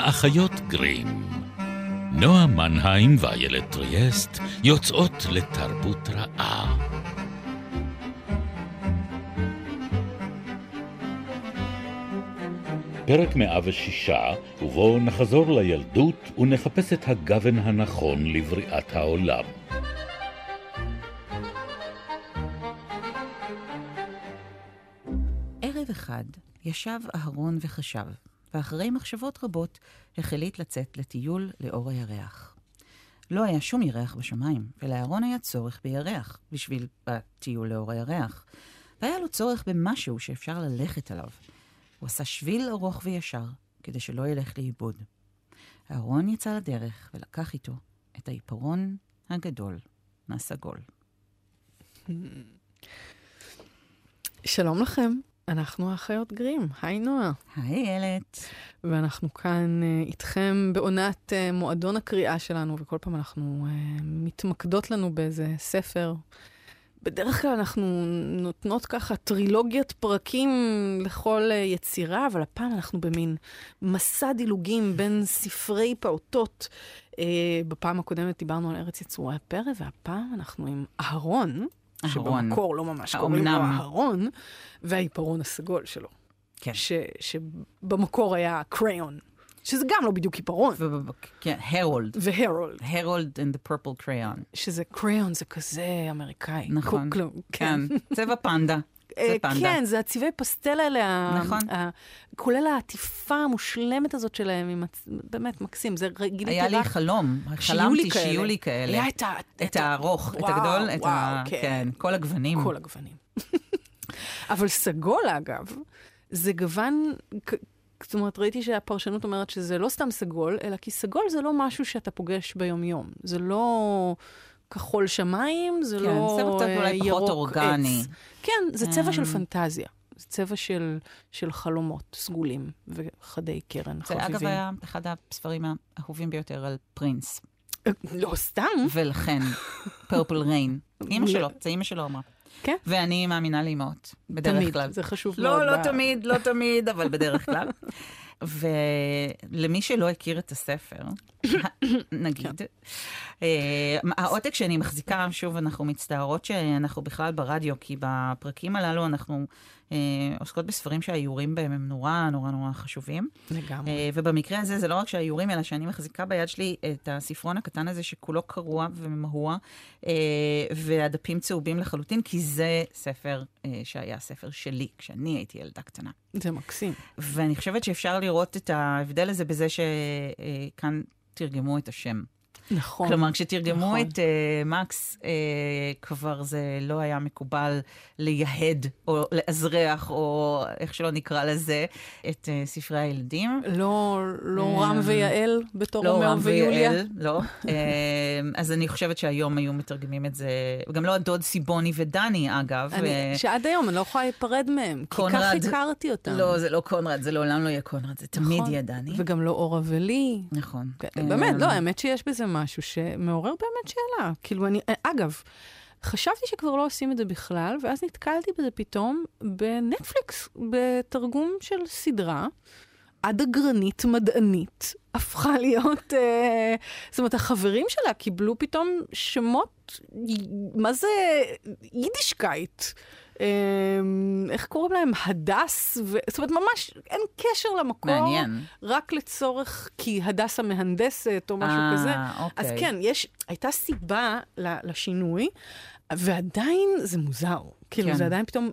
האחיות גרים. נועה מנהיים ואיילת טריאסט יוצאות לתרבות רעה. פרק 106, ובו נחזור לילדות ונחפש את הגוון הנכון לבריאת העולם. ערב אחד ישב אהרון וחשב, ואחרי מחשבות רבות החליט לצאת לטיול לאור הירח. לא היה שום ירח בשמיים, ולאהרון היה צורך בירח בשביל הטיול לאור הירח, והיה לו צורך במשהו שאפשר ללכת עליו. הוא עשה שביל ארוך וישר, כדי שלא ילך לאיבוד. אהרון יצא לדרך ולקח איתו את העיפרון הגדול מהסגול. שלום לכם, אנחנו האחיות גרים. היי נועה. היי איילת. ואנחנו כאן uh, איתכם בעונת uh, מועדון הקריאה שלנו, וכל פעם אנחנו uh, מתמקדות לנו באיזה ספר. בדרך כלל אנחנו נותנות ככה טרילוגיית פרקים לכל uh, יצירה, אבל הפעם אנחנו במין מסע דילוגים בין ספרי פעוטות. Uh, בפעם הקודמת דיברנו על ארץ יצורי הפרא, והפעם אנחנו עם אהרון. שבמקור לא ממש קוראים לו אהרון, והעיפרון הסגול שלו. כן. ש, שבמקור היה קריון, שזה גם לא בדיוק עיפרון. כן, הרולד. והרולד. הרולד and the purple crayon. שזה קריון, זה כזה אמריקאי. נכון. קוקלו, כן. צבע פנדה. זה פנדה. כן, זה הצבעי פסטל האלה, נכון. ה- כולל העטיפה המושלמת הזאת שלהם, עם באמת מקסים. זה גיליתי היה לי רק חלום, חלמתי. שיהיו לי כאלה. היה את ה... את הארוך, את הגדול, את ה... כן. כן, כל הגוונים. כל הגוונים. אבל סגול, אגב, זה גוון, זאת אומרת, ראיתי שהפרשנות אומרת שזה לא סתם סגול, אלא כי סגול זה לא משהו שאתה פוגש ביום-יום. זה לא כחול שמיים, זה כן, לא צבע קצת אה, אולי פחות ירוק אורגני. עץ. כן, זה צבע של אמ. פנטזיה. זה צבע של, של חלומות סגולים וחדי קרן זה חביבים. אגב היה אחד הספרים האהובים ביותר על פרינס, לא סתם. ולכן פרפל ריין. אימא שלו, זה אימא שלו אמרה. כן. ואני מאמינה לאמהות, בדרך תמיד, כלל. זה חשוב מאוד. לא, לא ב- תמיד, לא תמיד, אבל בדרך כלל. ולמי שלא הכיר את הספר, נגיד, אה, העותק שאני מחזיקה, שוב, אנחנו מצטערות שאנחנו בכלל ברדיו, כי בפרקים הללו אנחנו עוסקות בספרים שהאיורים בהם הם נורא נורא נורא חשובים. לגמרי. אה, ובמקרה הזה זה לא רק שהאיורים, אלא שאני מחזיקה ביד שלי את הספרון הקטן הזה שכולו קרוע וממהוע, אה, והדפים צהובים לחלוטין, כי זה ספר אה, שהיה ספר שלי כשאני הייתי ילדה קטנה. זה מקסים. ואני חושבת שאפשר לראות את ההבדל הזה בזה שכאן תרגמו את השם. נכון. כלומר, כשתרגמו נכון. את uh, מקס, uh, כבר זה לא היה מקובל לייהד או לאזרח, או איך שלא נקרא לזה, את uh, ספרי הילדים. לא, לא רם ויעל בתור לא רומאו רם ויוליה? ויעל, לא. אמ, אז אני חושבת שהיום היו מתרגמים את זה, גם לא הדוד סיבוני ודני, אגב. אני, אה, שעד היום אני לא יכולה להיפרד מהם, כי קונרד- כך הכרתי אותם. לא, זה לא קונרד, זה לעולם לא יהיה קונרד, זה תמיד נכון. יהיה דני. וגם לא אורה ולי. נכון. כן, באמת, אמ, לא, האמת שיש בזה משהו שמעורר באמת שאלה. כאילו, אני, אגב, חשבתי שכבר לא עושים את זה בכלל, ואז נתקלתי בזה פתאום בנטפליקס, בתרגום של סדרה. עד אגרנית מדענית הפכה להיות, אה, זאת אומרת, החברים שלה קיבלו פתאום שמות, מה זה יידישקייט? אה, איך קוראים להם? הדס? ו... זאת אומרת, ממש אין קשר למקור. מעניין. רק לצורך, כי הדס המהנדסת או משהו אה, כזה. אוקיי. אז כן, יש, הייתה סיבה לשינוי, ועדיין זה מוזר. כאילו, כן. זה עדיין פתאום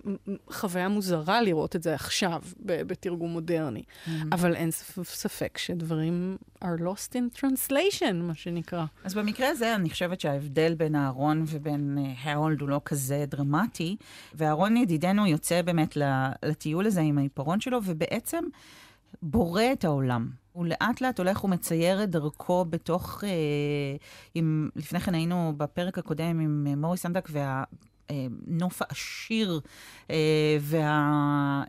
חוויה מוזרה לראות את זה עכשיו, ב- בתרגום מודרני. Mm-hmm. אבל אין ספ- ספק שדברים are lost in translation, מה שנקרא. אז במקרה הזה אני חושבת שההבדל בין אהרון ובין אה, הרולד הוא לא כזה דרמטי, ואהרון ידידנו יוצא באמת לטיול הזה עם העיפרון שלו, ובעצם בורא את העולם. הוא לאט לאט הולך ומצייר את דרכו בתוך... אה, עם, לפני כן היינו בפרק הקודם עם אה, מוריס סנדק, וה... הנוף העשיר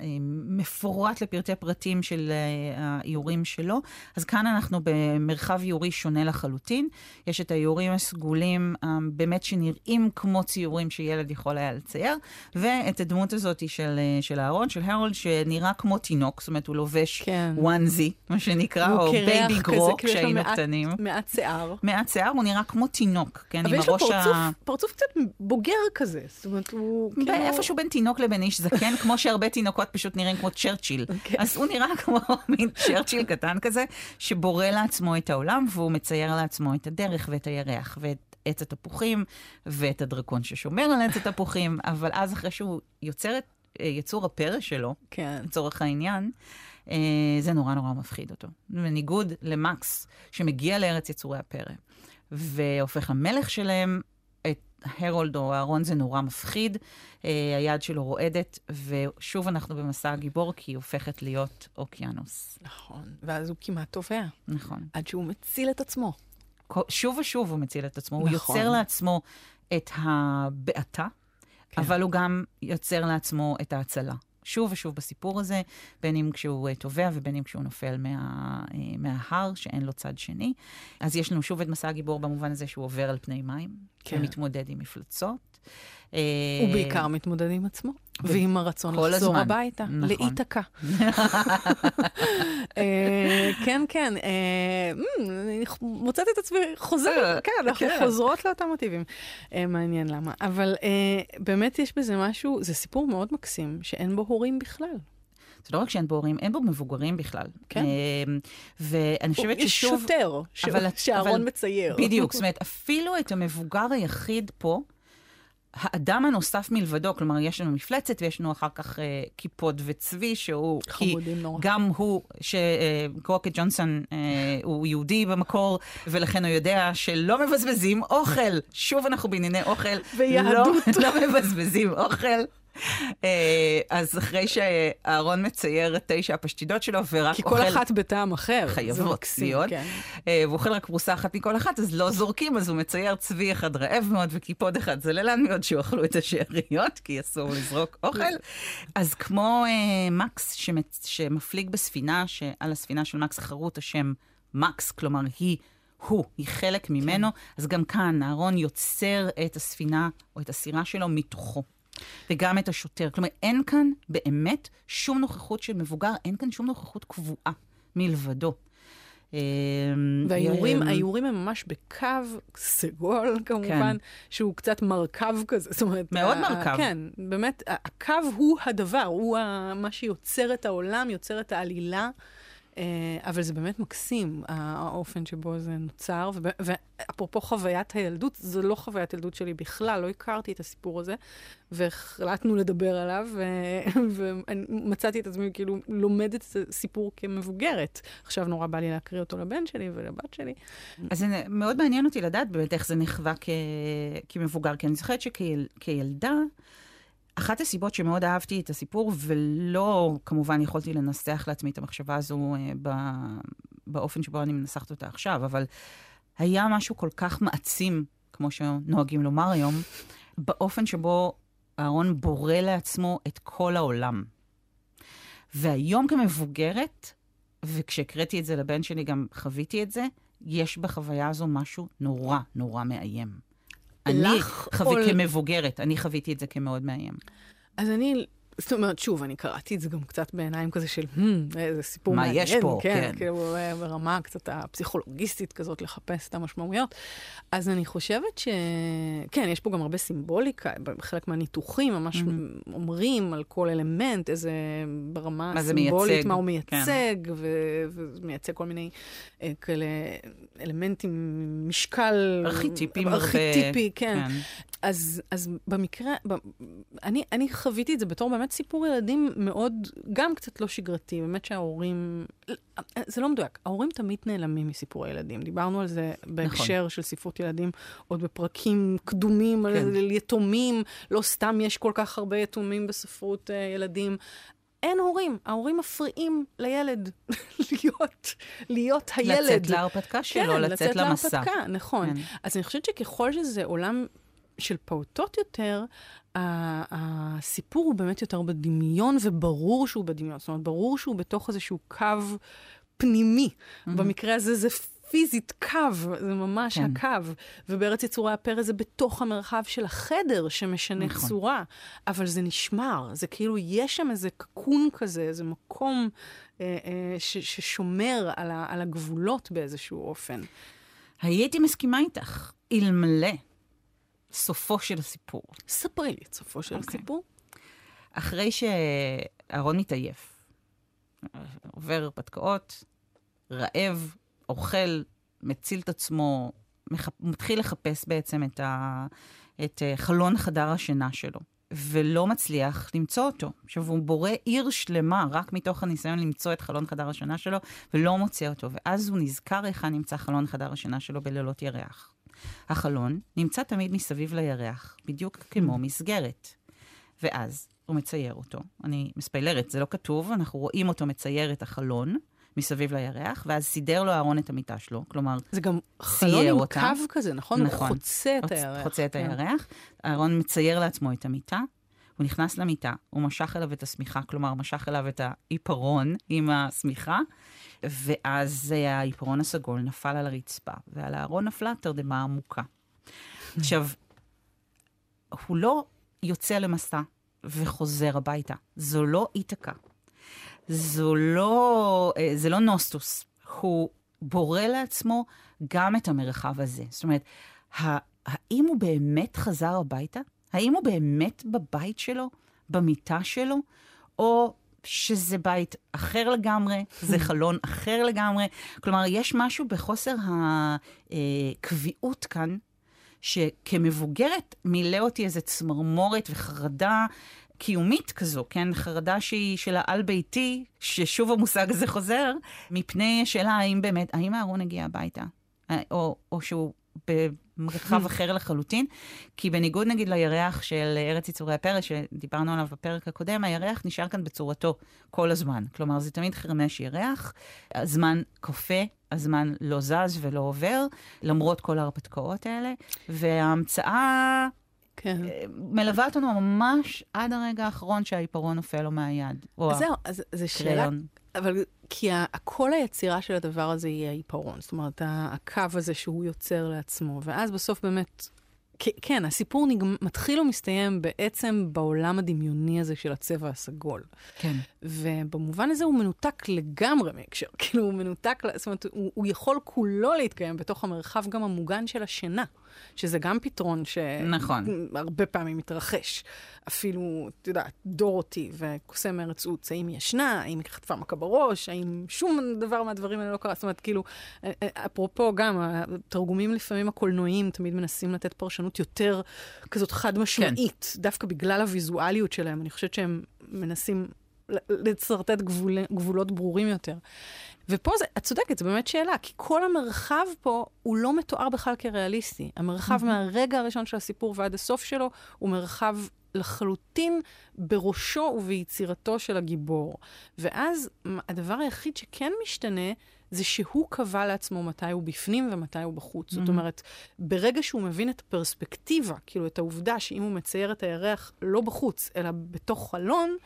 והמפורט לפרטי פרטים של האיורים שלו. אז כאן אנחנו במרחב איורי שונה לחלוטין. יש את האיורים הסגולים, באמת שנראים כמו ציורים שילד יכול היה לצייר, ואת הדמות הזאת של, של אהרון, של הרולד, שנראה כמו תינוק, זאת אומרת, הוא לובש כן. onesie, מה שנקרא, או Babygro כשהיינו קטנים. מעט שיער. מעט שיער, הוא נראה כמו תינוק, כן, עם הראש ה... אבל יש לו פרצוף קצת בוגר כזה, זאת אומרת, הוא כאילו... איפשהו בין תינוק לבין איש זקן, כמו שהרבה תינוקות פשוט נראים כמו צ'רצ'יל. אוקיי. אז הוא נראה כמו מין צ'רצ'יל קטן כזה, שבורא לעצמו את העולם, והוא מצייר לעצמו את הדרך ואת הירח ואת עץ התפוחים, ואת הדרקון ששומר על עץ התפוחים, אבל אז אחרי שהוא יוצר את אה, יצור הפרא שלו, כן. לצורך העניין, אה, זה נורא נורא מפחיד אותו. בניגוד למקס, שמגיע לארץ יצורי הפרא, והופך למלך שלהם, את הרולד או אהרון זה נורא מפחיד, אה, היד שלו רועדת, ושוב אנחנו במסע הגיבור, כי היא הופכת להיות אוקיינוס. נכון, ואז הוא כמעט טובע. נכון. עד שהוא מציל את עצמו. שוב ושוב הוא מציל את עצמו. נכון. הוא יוצר לעצמו את הבעתה, כן. אבל הוא גם יוצר לעצמו את ההצלה. שוב ושוב בסיפור הזה, בין אם כשהוא טובע אה, ובין אם כשהוא נופל מה, אה, מההר, שאין לו צד שני. אז יש לנו שוב את מסע הגיבור במובן הזה שהוא עובר על פני מים, כן. ומתמודד עם מפלצות. הוא בעיקר מתמודד עם עצמו. ועם הרצון לחזור הזמן. הביתה, נכון. להיתקע. אה, כן, כן, אה, אני מוצאת את עצמי חוזרת, אה, כן, אנחנו כן. חוזרות לאותם מוטיבים. מעניין למה. אבל באמת יש בזה משהו, זה סיפור מאוד מקסים, שאין בו הורים בכלל. זה לא רק שאין בו הורים, אין בו מבוגרים בכלל. כן. ואני חושבת ששוב... יש שוטר, שאהרון מצייר. בדיוק, זאת אומרת, אפילו את המבוגר היחיד פה, האדם הנוסף מלבדו, כלומר, יש לנו מפלצת ויש לנו אחר כך אה, קיפוד וצבי, שהוא... חמודים נורא. גם הוא, שקרוקט אה, ג'ונסון אה, הוא יהודי במקור, ולכן הוא יודע שלא מבזבזים אוכל. שוב אנחנו בענייני אוכל. ויהדות. לא, לא מבזבזים אוכל. אה, אז אחרי שאהרון מצייר את תשע הפשטידות שלו, ורק אוכל... כי כל אחת בטעם אחר. חייבות להיות. כן. אה, והוא אוכל רק פרוסה אחת מכל אחת, אז לא זורקים, אז הוא מצייר צבי אחד רעב מאוד וקיפוד אחד זללן מאוד, שיאכלו את השאריות, כי אסור לזרוק אוכל. אז כמו אה, מקס שמפליג בספינה, שעל הספינה של מקס חרוט השם מקס, כלומר היא... הוא, היא חלק ממנו, כן. אז גם כאן אהרון יוצר את הספינה או את הסירה שלו מתוכו. וגם את השוטר. כלומר, אין כאן באמת שום נוכחות של מבוגר, אין כאן שום נוכחות קבועה מלבדו. אמ, והאיורים, האיורים הם ממש בקו סגול, כמובן, כן. שהוא קצת מרכב כזה, זאת אומרת... מאוד מרכב. כן, באמת, הקו הוא הדבר, הוא מה שיוצר את העולם, יוצר את העלילה. אה, אבל זה באמת מקסים, האופן שבו זה נוצר. ואפרופו חוויית הילדות, זו לא חוויית ילדות שלי בכלל, לא הכרתי את הסיפור הזה, והחלטנו לדבר עליו, ומצאתי את עצמי כאילו לומדת את הסיפור כמבוגרת. עכשיו נורא בא לי להקריא אותו לבן שלי ולבת שלי. אז זה מאוד מעניין אותי לדעת באמת איך זה נחווה כמבוגר, כי אני זוכרת שכילדה... אחת הסיבות שמאוד אהבתי את הסיפור, ולא כמובן יכולתי לנסח לעצמי את המחשבה הזו אה, ב, באופן שבו אני מנסחת אותה עכשיו, אבל היה משהו כל כך מעצים, כמו שנוהגים לומר היום, באופן שבו אהרון בורא לעצמו את כל העולם. והיום כמבוגרת, וכשהקראתי את זה לבן שלי גם חוויתי את זה, יש בחוויה הזו משהו נורא נורא מאיים. אני חווי או... כמבוגרת, אני חוויתי את זה כמאוד מאיים. אז אני זאת אומרת, שוב, אני קראתי את זה גם קצת בעיניים כזה של, hmm, איזה סיפור מה מעניין. מה יש פה, כן. כן, כאילו ברמה קצת הפסיכולוגיסטית כזאת לחפש את המשמעויות. אז אני חושבת ש... כן, יש פה גם הרבה סימבוליקה, בחלק מהניתוחים ממש mm-hmm. אומרים על כל אלמנט, איזה ברמה סימבולית, מה הוא מייצג, כן. ומייצג כל מיני אה, כאלה אלמנטים, משקל... ארכיטיפים. ארכיטיפי, כן. כן. אז, אז במקרה, ב, אני, אני חוויתי את זה בתור באמת סיפור ילדים מאוד, גם קצת לא שגרתי, באמת שההורים, זה לא מדויק, ההורים תמיד נעלמים מסיפור הילדים. דיברנו על זה בהקשר נכון. של ספרות ילדים, עוד בפרקים קדומים, כן. על יתומים, לא סתם יש כל כך הרבה יתומים בספרות uh, ילדים. אין הורים, ההורים מפריעים לילד להיות, להיות הילד. לצאת להרפתקה שלו, כן, לצאת, לצאת למסע. להרפתקה, נכון. כן. אז אני חושבת שככל שזה עולם של פעוטות יותר, הסיפור הוא באמת יותר בדמיון, וברור שהוא בדמיון. זאת אומרת, ברור שהוא בתוך איזשהו קו פנימי. Mm-hmm. במקרה הזה זה פיזית קו, זה ממש כן. הקו. ובארץ יצורי הפרא זה בתוך המרחב של החדר שמשנה נכון. צורה. אבל זה נשמר, זה כאילו, יש שם איזה קקון כזה, איזה מקום אה, אה, ש, ששומר על, ה, על הגבולות באיזשהו אופן. הייתי מסכימה איתך, אלמלא סופו של הסיפור. ספרי לי את סופו של okay. אוקיי. הסיפור. אחרי שאהרון מתעייף, עובר הרפתקאות, רעב, אוכל, מציל את עצמו, מח... מתחיל לחפש בעצם את, ה... את אה, חלון חדר השינה שלו, ולא מצליח למצוא אותו. עכשיו, הוא בורא עיר שלמה רק מתוך הניסיון למצוא את חלון חדר השינה שלו, ולא מוצא אותו. ואז הוא נזכר היכן נמצא חלון חדר השינה שלו בלילות ירח. החלון נמצא תמיד מסביב לירח, בדיוק כמו mm. מסגרת. ואז הוא מצייר אותו. אני מספיילרת, זה לא כתוב, אנחנו רואים אותו מצייר את החלון. מסביב לירח, ואז סידר לו אהרון את המיטה שלו, כלומר, זה גם חלון עם אותה. קו כזה, נכון? נכון. הוא חוצה את הירח. חוצה את כן. הירח. אהרון מצייר לעצמו את המיטה, הוא נכנס למיטה, הוא משך אליו את השמיכה, כלומר, משך אליו את העיפרון עם השמיכה, ואז העיפרון הסגול נפל על הרצפה, ועל הארון נפלה תרדמה עמוקה. עכשיו, הוא לא יוצא למסע וחוזר הביתה. זו לא איתקה. זו לא, אה, זה לא נוסטוס. הוא בורא לעצמו גם את המרחב הזה. זאת אומרת, האם הוא באמת חזר הביתה? האם הוא באמת בבית שלו? במיטה שלו? או שזה בית אחר לגמרי, זה חלון אחר לגמרי. כלומר, יש משהו בחוסר הקביעות כאן, שכמבוגרת מילא אותי איזה צמרמורת וחרדה קיומית כזו, כן? חרדה שהיא של העל-ביתי, ששוב המושג הזה חוזר, מפני השאלה האם באמת, האם אהרון הגיע הביתה? או, או שהוא במרחב אחר לחלוטין, כי בניגוד נגיד לירח של ארץ יצורי הפרא, שדיברנו עליו בפרק הקודם, הירח נשאר כאן בצורתו כל הזמן. כלומר, זה תמיד חרמש ירח, הזמן כופה, הזמן לא זז ולא עובר, למרות כל ההרפתקאות האלה, וההמצאה... כן. מלווה אותנו ממש עד הרגע האחרון שהעיפרון נופל לו מהיד. זהו, אז זו שאלה, אבל כי כל היצירה של הדבר הזה היא העיפרון. זאת אומרת, הקו הזה שהוא יוצר לעצמו. ואז בסוף באמת, כן, הסיפור נגמ... מתחיל ומסתיים בעצם בעולם הדמיוני הזה של הצבע הסגול. כן. ובמובן הזה הוא מנותק לגמרי מהקשר. כאילו, הוא מנותק, זאת אומרת, הוא, הוא יכול כולו להתקיים בתוך המרחב גם המוגן של השינה. שזה גם פתרון שהרבה נכון. פעמים מתרחש. אפילו, את יודעת, דורותי וקוסם ארץ עוץ, האם היא ישנה, האם היא חטפה מכה בראש, האם שום דבר מהדברים האלה לא קרה. זאת אומרת, כאילו, אה, אה, אפרופו גם, התרגומים לפעמים הקולנועיים תמיד מנסים לתת פרשנות יותר כזאת חד משמעית, כן. דווקא בגלל הוויזואליות שלהם. אני חושבת שהם מנסים לצרטט גבול, גבולות ברורים יותר. ופה זה, את צודקת, זו באמת שאלה, כי כל המרחב פה הוא לא מתואר בכלל כריאליסטי. המרחב mm-hmm. מהרגע הראשון של הסיפור ועד הסוף שלו הוא מרחב לחלוטין בראשו וביצירתו של הגיבור. ואז הדבר היחיד שכן משתנה, זה שהוא קבע לעצמו מתי הוא בפנים ומתי הוא בחוץ. Mm-hmm. זאת אומרת, ברגע שהוא מבין את הפרספקטיבה, כאילו את העובדה שאם הוא מצייר את הירח לא בחוץ, אלא בתוך חלון,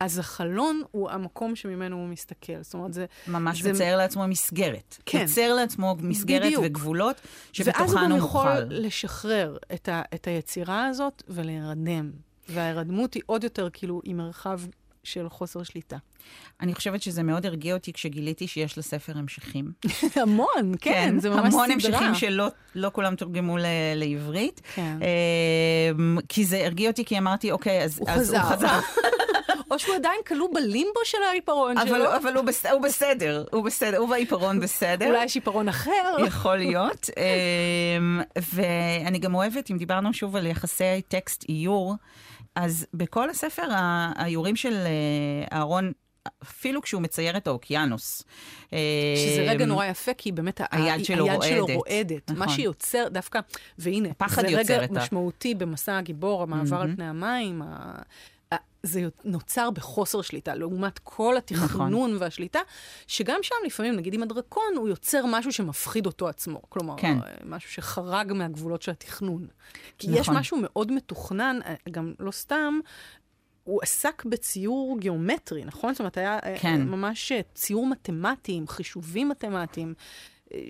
אז החלון הוא המקום שממנו הוא מסתכל. זאת אומרת, זה... ממש זה... מצייר לעצמו מסגרת. כן. מצייר לעצמו מסגרת בדיוק. וגבולות שבתוכן הוא מוכל. ואז הוא גם יכול לשחרר את, ה, את היצירה הזאת ולהירדם. וההירדמות היא עוד יותר כאילו עם מרחב של חוסר שליטה. אני חושבת שזה מאוד הרגיע אותי כשגיליתי שיש לספר המשכים. המון, כן, כן, זה ממש סדרה. המון המשכים שלא לא כולם תורגמו ל, לעברית. כן. אה, כי זה הרגיע אותי, כי אמרתי, אוקיי, אז הוא אז חזר. הוא חזר. או שהוא עדיין כלוא בלימבו של העיפרון אבל, שלו. אבל הוא, בס... הוא בסדר, הוא בסדר, הוא והעיפרון בסדר. אולי יש עיפרון אחר. יכול להיות. אמ, ואני גם אוהבת, אם דיברנו שוב על יחסי טקסט איור, אז בכל הספר האיורים של אה, אהרון אפילו כשהוא מצייר את האוקיינוס. שזה רגע אמ, נורא יפה, כי באמת היד שלו היד רועדת. שלו רועדת. נכון. מה שיוצר דווקא, והנה, זה רגע משמעותי במסע הגיבור, המעבר על פני המים, זה נוצר בחוסר שליטה, לעומת כל התכנון נכון. והשליטה, שגם שם לפעמים, נגיד עם הדרקון, הוא יוצר משהו שמפחיד אותו עצמו. כלומר, כן. משהו שחרג מהגבולות של התכנון. כי נכון. יש משהו מאוד מתוכנן, גם לא סתם, הוא עסק בציור גיאומטרי, נכון? זאת אומרת, היה כן. ממש ציור מתמטי, עם חישובים מתמטיים.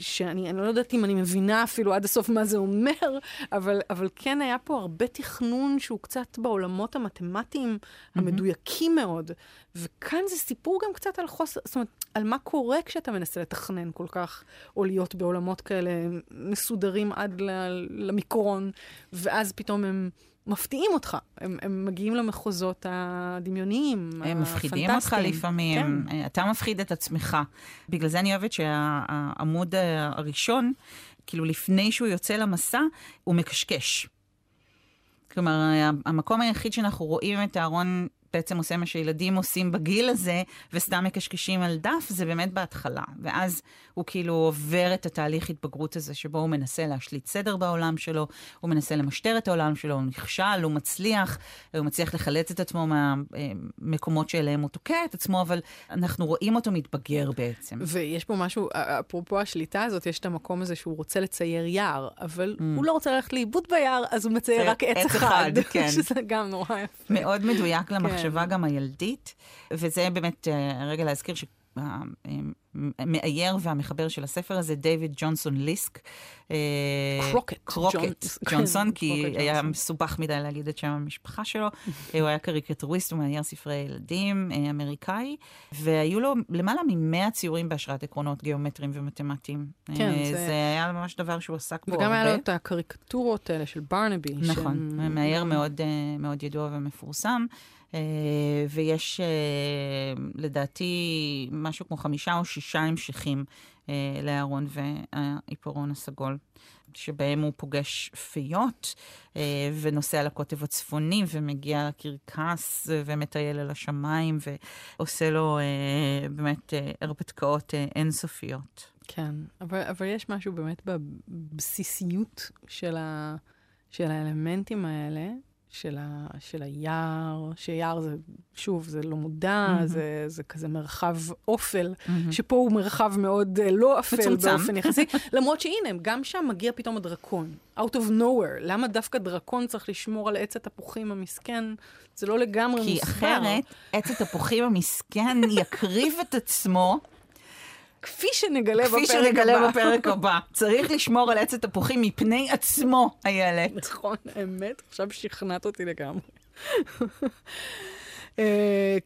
שאני לא יודעת אם אני מבינה אפילו עד הסוף מה זה אומר, אבל, אבל כן היה פה הרבה תכנון שהוא קצת בעולמות המתמטיים המדויקים mm-hmm. מאוד. וכאן זה סיפור גם קצת על חוסר, זאת אומרת, על מה קורה כשאתה מנסה לתכנן כל כך, או להיות בעולמות כאלה מסודרים עד למיקרון, ואז פתאום הם... מפתיעים אותך. הם, הם מגיעים למחוזות הדמיוניים, הפנטסטיים. הם מפחידים אותך לפעמים, כן. אתה מפחיד את עצמך. בגלל זה אני אוהבת שהעמוד הראשון, כאילו לפני שהוא יוצא למסע, הוא מקשקש. כלומר, המקום היחיד שאנחנו רואים את אהרון בעצם עושה מה שילדים עושים בגיל הזה, וסתם מקשקשים על דף, זה באמת בהתחלה. ואז הוא כאילו עובר את התהליך התבגרות הזה, שבו הוא מנסה להשליט סדר בעולם שלו, הוא מנסה למשטר את העולם שלו, הוא נכשל, הוא מצליח, הוא מצליח לחלץ את עצמו מהמקומות שאליהם הוא תוקע את עצמו, אבל אנחנו רואים אותו מתבגר בעצם. ויש פה משהו, אפרופו השליטה הזאת, יש את המקום הזה שהוא רוצה לצייר יער, אבל mm. הוא לא רוצה ללכת לאיבוד ביער, אז הוא מצייר רק עץ אחד. אחד כן. שזה גם נורא יפה. מאוד מדויק למחשב. המחשבה כן. גם הילדית, וזה באמת, אה, רגע להזכיר שהמאייר והמחבר של הספר הזה, דיוויד ג'ונסון לייסק. אה, קרוקט. קרוקט ג'ונסון, כי היה מסובך מדי להגיד את שם המשפחה שלו. הוא היה קריקטוריסט, הוא מאייר ספרי ילדים, אה, אמריקאי, והיו לו למעלה ממאה ציורים בהשראת עקרונות גיאומטריים ומתמטיים. כן, זה... זה היה ממש דבר שהוא עסק בו הרבה. וגם היה לו את הקריקטורות האלה של ברנבי. נכון, מאייר מאוד, מאוד ידוע ומפורסם. אה, ויש אה, לדעתי משהו כמו חמישה או שישה המשכים אה, לאהרון והעיפרון הסגול. שבהם הוא פוגש פיות ונוסע לקוטב הצפוני ומגיע לקרקס ומטייל אל השמיים ועושה לו באמת הרפתקאות אינסופיות. כן, אבל, אבל יש משהו באמת בבסיסיות של, ה, של האלמנטים האלה, של, ה, של היער, שיער זה, שוב, זה לא מודע, mm-hmm. זה, זה כזה מרחב אופל, mm-hmm. שפה הוא מרחב מאוד uh, לא אפל מצומצם. באופן יחסי, למרות שהנה, גם שם מגיע פתאום הדרקון, out of nowhere. למה דווקא דרקון צריך לשמור על עץ התפוחים המסכן? זה לא לגמרי מוסבר. כי אחרת, עץ התפוחים המסכן יקריב את עצמו. כפי שנגלה כפי בפרק הבא. כפי שנגלה בפרק הבא. צריך לשמור על עץ התפוחים מפני עצמו, איילת. נכון, האמת, עכשיו שכנעת אותי לגמרי. Uh,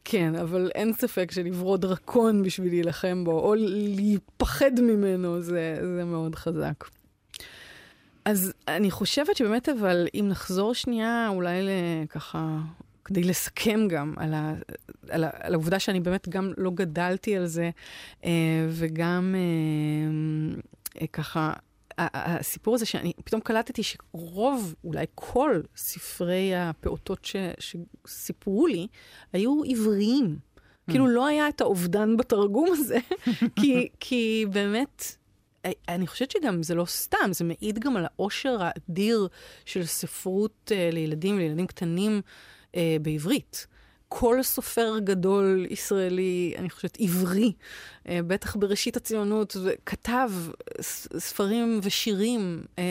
כן, אבל אין ספק שלברוא דרקון בשביל להילחם בו, או להיפחד ממנו, זה, זה מאוד חזק. אז אני חושבת שבאמת, אבל אם נחזור שנייה אולי לככה כדי לסכם גם על, ה, על, ה, על העובדה שאני באמת גם לא גדלתי על זה, אה, וגם אה, אה, ככה, הסיפור הזה שאני פתאום קלטתי שרוב, אולי כל ספרי הפעוטות ש, שסיפרו לי, היו עבריים. כאילו לא היה את האובדן בתרגום הזה, כי, כי באמת... אני חושבת שגם זה לא סתם, זה מעיד גם על העושר האדיר של ספרות uh, לילדים, לילדים קטנים, בעברית. כל סופר גדול ישראלי, אני חושבת עברי, אה, בטח בראשית הציונות, כתב ספרים ושירים, אה,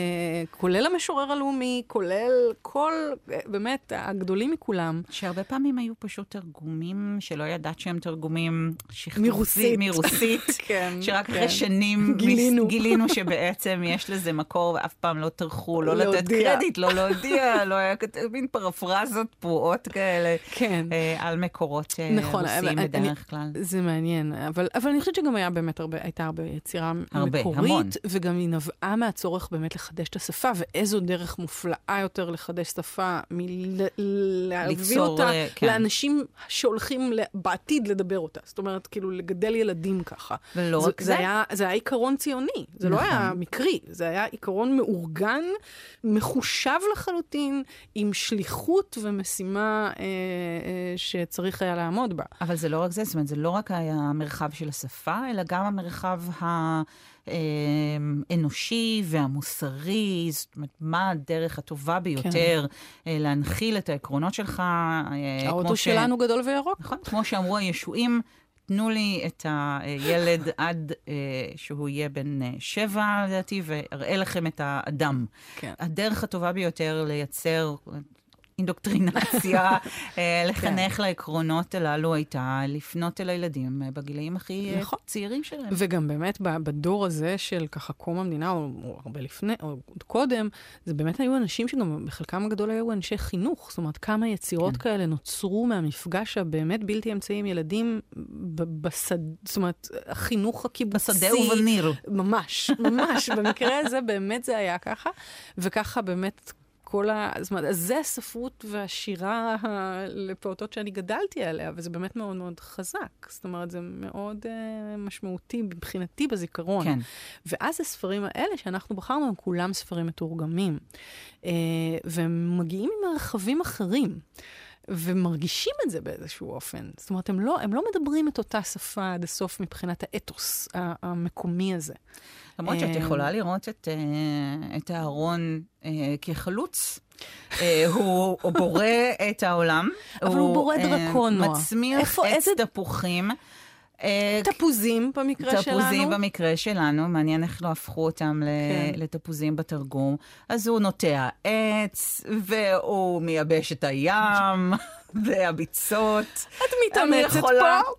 כולל המשורר הלאומי, כולל כל, אה, באמת, הגדולים מכולם. שהרבה פעמים היו פשוט תרגומים שלא ידעת שהם תרגומים שכתובים. מרוסית. מרוסית, כן. שרק כן. אחרי שנים גילינו. גילינו שבעצם יש לזה מקור ואף פעם לא טרחו, לא לתת קרדיט, לא להודיע, לא היה מין פרפרזות פרועות כאלה. כן. על מקורות נכון, רוסים בדרך כלל. זה מעניין, אבל, אבל אני חושבת שגם היה באמת הרבה, הייתה הרבה יצירה הרבה, מקורית, המון. וגם היא נבעה מהצורך באמת לחדש את השפה, ואיזו דרך מופלאה יותר לחדש שפה מלהביא אותה uh, כן. לאנשים שהולכים בעתיד לדבר אותה. זאת אומרת, כאילו לגדל ילדים ככה. ולא רק זה. זה היה, זה היה עיקרון ציוני, זה נכון. לא היה נכון. מקרי, זה היה עיקרון מאורגן, מחושב לחלוטין, עם שליחות ומשימה אה, אה, שצריך היה לעמוד בה. אבל זה לא רק זה, זאת אומרת, זה לא רק המרחב של השפה, אלא גם המרחב האנושי והמוסרי, זאת אומרת, מה הדרך הטובה ביותר כן. להנחיל את העקרונות שלך. האוטו ש... שלנו גדול וירוק. נכון, כמו שאמרו הישועים. תנו לי את הילד עד אה, שהוא יהיה בן אה, שבע, לדעתי, ואראה לכם את האדם. כן. הדרך הטובה ביותר לייצר אינדוקטרינציה, אה, לחנך כן. לעקרונות הללו הייתה לפנות אל הילדים בגילאים הכי אה, נכון. צעירים שלהם. וגם באמת בדור הזה של ככה קום המדינה, או, או הרבה לפני, או עוד קודם, זה באמת היו אנשים שגם בחלקם הגדול היו אנשי חינוך. זאת אומרת, כמה יצירות כן. כאלה נוצרו מהמפגש הבאמת בלתי אמצעי עם ילדים בשד... זאת אומרת, החינוך הקיבוצי. בשדה ובניר. ממש, ממש. במקרה הזה באמת זה היה ככה, וככה באמת כל ה... זאת אומרת, אז זה הספרות והשירה לפעוטות שאני גדלתי עליה, וזה באמת מאוד מאוד חזק. זאת אומרת, זה מאוד uh, משמעותי מבחינתי בזיכרון. כן. ואז הספרים האלה שאנחנו בחרנו, הם כולם ספרים מתורגמים. Uh, והם מגיעים ממרחבים אחרים. ומרגישים את זה באיזשהו אופן. זאת אומרת, הם לא, הם לא מדברים את אותה שפה עד הסוף מבחינת האתוס המקומי הזה. למרות שאת יכולה לראות את, אה, את אהרון אה, כחלוץ. אה, הוא בורא את העולם. אבל הוא בורא דרקון, נועה. מצמיח עץ תפוחים. תפוזים במקרה שלנו. תפוזים במקרה שלנו, מעניין איך לא הפכו אותם כן. לתפוזים בתרגום. אז הוא נוטע עץ, והוא מייבש את הים. והביצות. את מתאמצת פה,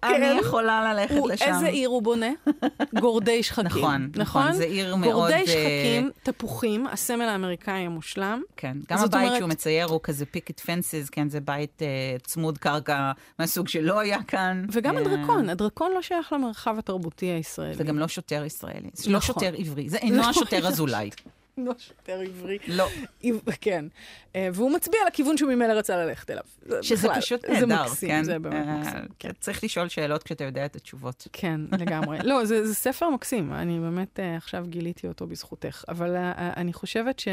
כן. אני יכולה ללכת הוא, לשם. איזה עיר הוא בונה? גורדי שחקים. נכון, נכון, נכון, זה עיר מאוד... גורדי אה, שחקים, תפוחים, הסמל האמריקאי המושלם. כן, גם הבית אומרת... שהוא מצייר הוא כזה פיקט פנסס, כן, זה בית uh, צמוד קרקע מהסוג שלא היה כאן. וגם yeah. הדרקון, הדרקון לא שייך למרחב התרבותי הישראלי. זה גם לא שוטר ישראלי, נכון. לא שוטר עברי, זה אינו השוטר אזולאי. לא שוטר עברי. לא. כן. אה, והוא מצביע לכיוון שהוא ממילא רצה ללכת אליו. שזה פשוט נהדר, זה מקסים, כן? זה באמת אה, מקסים. כן. צריך לשאול שאלות כשאתה יודע את התשובות. כן, לגמרי. לא, זה, זה ספר מקסים, אני באמת אה, עכשיו גיליתי אותו בזכותך. אבל אני חושבת ש...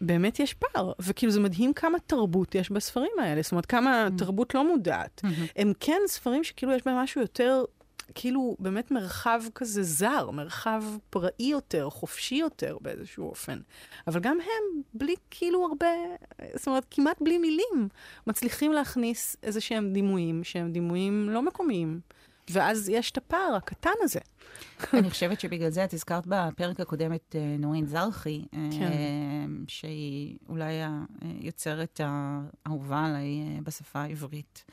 באמת יש פער, וכאילו זה מדהים כמה תרבות יש בספרים האלה, זאת אומרת, כמה mm. תרבות לא מודעת. Mm-hmm. הם כן ספרים שכאילו יש בהם משהו יותר כאילו באמת מרחב כזה זר, מרחב פראי יותר, חופשי יותר באיזשהו אופן. אבל גם הם, בלי כאילו הרבה, זאת אומרת, כמעט בלי מילים, מצליחים להכניס איזה שהם דימויים, שהם דימויים לא מקומיים. ואז יש את הפער הקטן הזה. אני חושבת שבגלל זה את הזכרת בפרק הקודם את אה, נורין זרחי, אה, כן. שהיא אולי היוצרת האהובה עליי אה, בשפה העברית.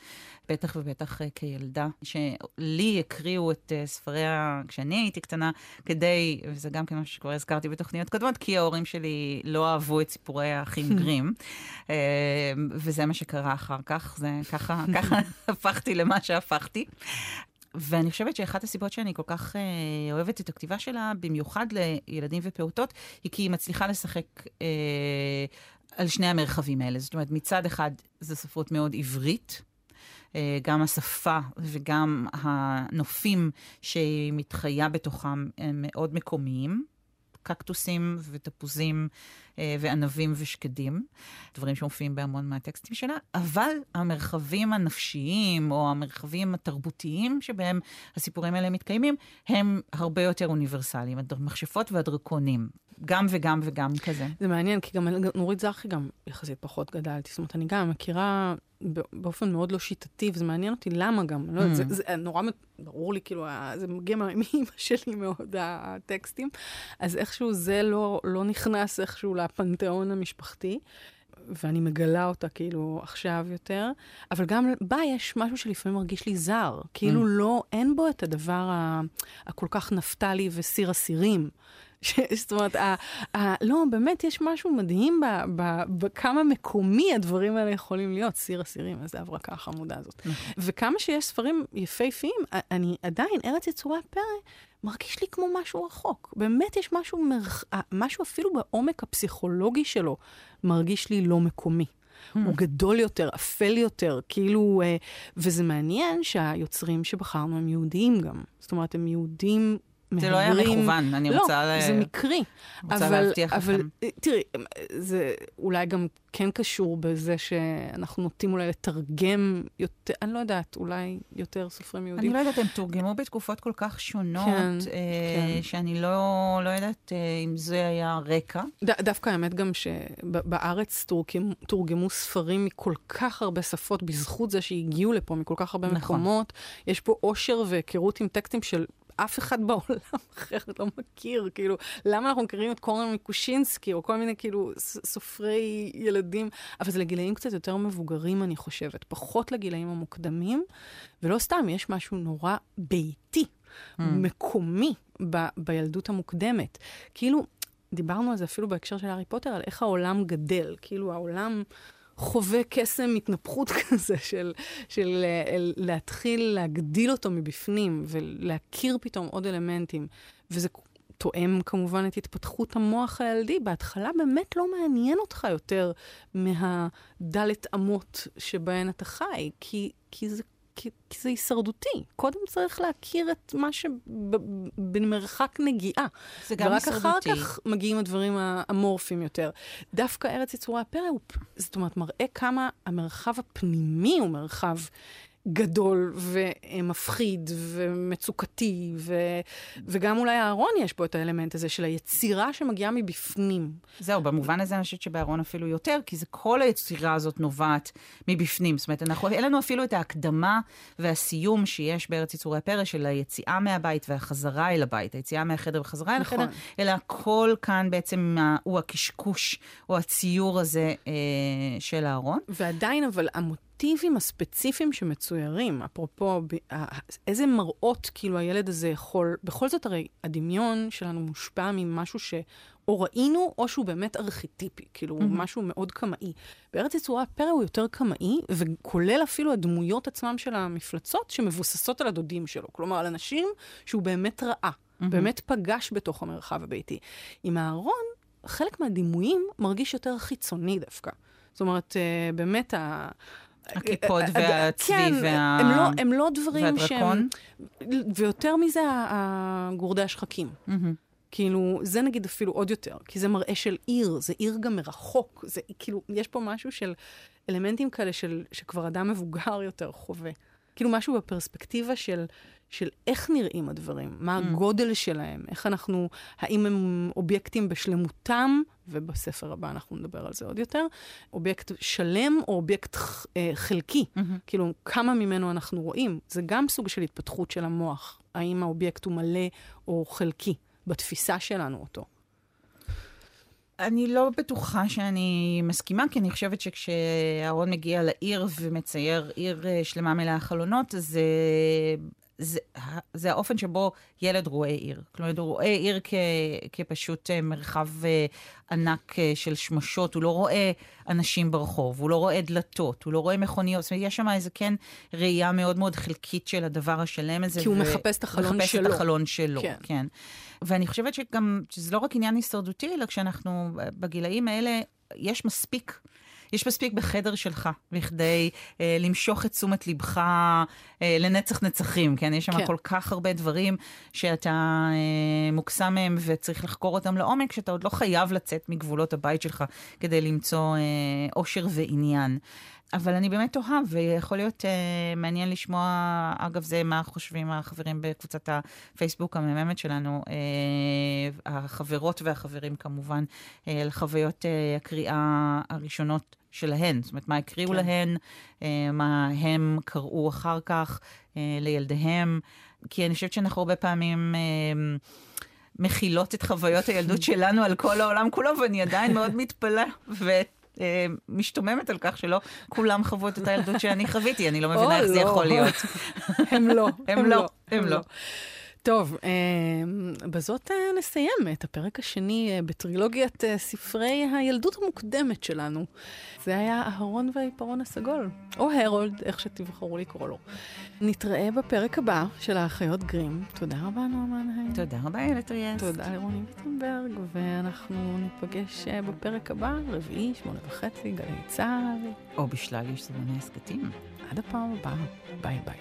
בטח ובטח כילדה, שלי הקריאו את ספריה כשאני הייתי קטנה, כדי, וזה גם כן משהו שכבר הזכרתי בתוכניות קודמות, כי ההורים שלי לא אהבו את סיפורי האחים גרים, וזה מה שקרה אחר כך, זה ככה, ככה הפכתי למה שהפכתי. ואני חושבת שאחת הסיבות שאני כל כך אה, אוהבת את הכתיבה שלה, במיוחד לילדים ופעוטות, היא כי היא מצליחה לשחק אה, על שני המרחבים האלה. זאת אומרת, מצד אחד זו ספרות מאוד עברית, אה, גם השפה וגם הנופים שהיא מתחיה בתוכם הם מאוד מקומיים. קקטוסים ותפוזים אה, וענבים ושקדים, דברים שמופיעים בהמון מהטקסטים שלה, אבל המרחבים הנפשיים או המרחבים התרבותיים שבהם הסיפורים האלה מתקיימים, הם הרבה יותר אוניברסליים, המכשפות והדרקונים. גם וגם וגם כזה. זה מעניין, כי גם נורית זרחי גם יחסית פחות גדלתי. זאת אומרת, אני גם מכירה באופן מאוד לא שיטתי, וזה מעניין אותי למה גם. לא, mm. זה, זה נורא ברור לי, כאילו, זה מגיע מאמא שלי מאוד, הטקסטים. אז איכשהו זה לא, לא נכנס איכשהו לפנתיאון המשפחתי. ואני מגלה אותה כאילו עכשיו יותר, אבל גם בה יש משהו שלפעמים מרגיש לי זר. כאילו mm. לא, אין בו את הדבר הכל כך נפתלי וסיר אסירים. זאת אומרת, ה, ה, לא, באמת יש משהו מדהים בכמה מקומי הדברים האלה יכולים להיות. סיר אסירים, איזה הברקה החמודה הזאת. נכון. וכמה שיש ספרים יפהפיים, אני עדיין, ארץ יצורי הפרא, מרגיש לי כמו משהו רחוק. באמת יש משהו, מרח... משהו אפילו בעומק הפסיכולוגי שלו, מרגיש לי לא מקומי. Hmm. הוא גדול יותר, אפל יותר, כאילו, אה, וזה מעניין שהיוצרים שבחרנו הם יהודיים גם. זאת אומרת, הם יהודים זה לא היה מכוון, אני לא, רוצה... לא, זה מקרי. רוצה אבל, להבטיח אבל, לכם. אבל תראי, זה אולי גם כן קשור בזה שאנחנו נוטים אולי לתרגם יותר, אני לא יודעת, אולי יותר סופרים יהודים. אני לא יודעת, הם תורגמו בתקופות כל כך שונות, כן, אה, כן. שאני לא, לא יודעת אה, אם זה היה רקע. ד, דווקא האמת גם שבארץ תורגמו, תורגמו ספרים מכל כך הרבה שפות, בזכות זה שהגיעו לפה מכל כך הרבה נכון. מקומות. יש פה אושר והיכרות עם טקסטים של אף אחד בעולם אחר לא מכיר, כאילו, למה אנחנו מכירים את קורן מקושינסקי, או כל מיני כאילו סופרי ילדים, אבל זה לגילאים קצת יותר מבוגרים, אני חושבת, פחות לגילאים המוקדמים, ולא סתם, יש משהו נורא ביתי, Mm. מקומי, ב- בילדות המוקדמת. כאילו, דיברנו על זה אפילו בהקשר של הארי פוטר, על איך העולם גדל, כאילו העולם... חווה קסם התנפחות כזה של, של אה, להתחיל להגדיל אותו מבפנים ולהכיר פתאום עוד אלמנטים. וזה תואם כמובן את התפתחות המוח הילדי. בהתחלה באמת לא מעניין אותך יותר מהדלת אמות שבהן אתה חי, כי, כי זה כי, כי זה הישרדותי. קודם צריך להכיר את מה שבמרחק נגיעה. זה גם ורק הישרדותי. אחר כך מגיעים הדברים האמורפיים יותר. דווקא ארץ יצורי הפרא הוא, זאת אומרת, מראה כמה המרחב הפנימי הוא מרחב גדול ומפחיד ומצוקתי, ו, וגם אולי הארון יש בו את האלמנט הזה של היצירה שמגיעה מבפנים. זהו, במובן הזה אני חושבת שבארון אפילו יותר, כי זה כל היצירה הזאת נובעת מבפנים. זאת אומרת, אנחנו, אין לנו אפילו את ההקדמה והסיום שיש בארץ יצורי הפרא של היציאה מהבית והחזרה אל הבית, היציאה מהחדר וחזרה אל נכון. החדר, אלא הכל כאן בעצם הוא הקשקוש או הציור הזה אה, של הארון. ועדיין, אבל המוטיבים הספציפיים שמצוירים, אפרופו, איזה מראות כאילו הילד הזה יכול, בכל זאת הרי הדמיון שלנו מושפע ממשהו ש... או ראינו, או שהוא באמת ארכיטיפי, כאילו, mm-hmm. משהו מאוד קמאי. בארץ יצורי הפרא הוא יותר קמאי, וכולל אפילו הדמויות עצמם של המפלצות שמבוססות על הדודים שלו. כלומר, על אנשים שהוא באמת ראה, mm-hmm. באמת פגש בתוך המרחב הביתי. עם הארון, חלק מהדימויים מרגיש יותר חיצוני דווקא. זאת אומרת, אה, באמת. הקיפוד אה, והצבי כן, וה- הם לא, הם לא דברים והדרקון? שהם... ויותר מזה, הגורדי השחקים. מהמם. כאילו, זה נגיד אפילו עוד יותר, כי זה מראה של עיר, זה עיר גם מרחוק, זה כאילו, יש פה משהו של אלמנטים כאלה של, שכבר אדם מבוגר יותר חווה. כאילו משהו בפרספקטיבה של, של איך נראים הדברים, מה הגודל שלהם, איך אנחנו, האם הם אובייקטים בשלמותם, ובספר הבא אנחנו נדבר על זה עוד יותר, אובייקט שלם או אובייקט אה, חלקי, כאילו כמה ממנו אנחנו רואים, זה גם סוג של התפתחות של המוח, האם האובייקט הוא מלא או חלקי. בתפיסה שלנו אותו. אני לא בטוחה שאני מסכימה, כי אני חושבת שכשאהרון מגיע לעיר ומצייר עיר אה, שלמה מלאה חלונות, זה, זה, זה האופן שבו ילד רואה עיר. כלומר, הוא רואה עיר כ, כפשוט אה, מרחב אה, ענק אה, של שמשות, הוא לא רואה אנשים ברחוב, הוא לא רואה דלתות, הוא לא רואה מכוניות. זאת אומרת, יש שם איזה כן ראייה מאוד מאוד חלקית של הדבר השלם הזה. כי הוא מחפש את החלון מחפש שלו. את החלון שלו. כן. כן. ואני חושבת שגם, שזה לא רק עניין הישרדותי, אלא כשאנחנו בגילאים האלה, יש מספיק. יש מספיק בחדר שלך, בכדי אה, למשוך את תשומת לבך אה, לנצח נצחים, כן? יש שם. כן. כל כך הרבה דברים שאתה אה, מוקסם מהם וצריך לחקור אותם לעומק, שאתה עוד לא חייב לצאת מגבולות הבית שלך כדי למצוא אה, אושר ועניין. אבל אני באמת תוהה, ויכול להיות אה, מעניין לשמוע, אגב, זה מה חושבים החברים בקבוצת הפייסבוק המהממת שלנו, אה, החברות והחברים כמובן, על חוויות אה, הקריאה הראשונות שלהן. זאת אומרת, מה הקריאו כן. להן, מה הם קראו אחר כך לילדיהם. כי אני חושבת שאנחנו הרבה פעמים... מכילות את חוויות הילדות שלנו על כל העולם כולו, ואני עדיין מאוד מתפלאה ומשתוממת על כך שלא כולם חוו את אותה ילדות שאני חוויתי, אני לא מבינה איך זה לא. יכול להיות. הם לא, הם לא, הם לא. טוב, אה, בזאת אה, נסיים את הפרק השני אה, בטרילוגיית אה, ספרי הילדות המוקדמת שלנו. זה היה אהרון והעיפרון הסגול, או הרולד, איך שתבחרו לקרוא לו. נתראה בפרק הבא של האחיות גרים. תודה רבה, נועה מנהיים. תודה רבה, איילת ריאס. תודה לרוני ויטנברג, ואנחנו ניפגש בפרק הבא, רביעי, שמונה וחצי, גלי צה"ל. או בשלל יש זמני הסכתים. עד הפעם הבאה, ביי ביי.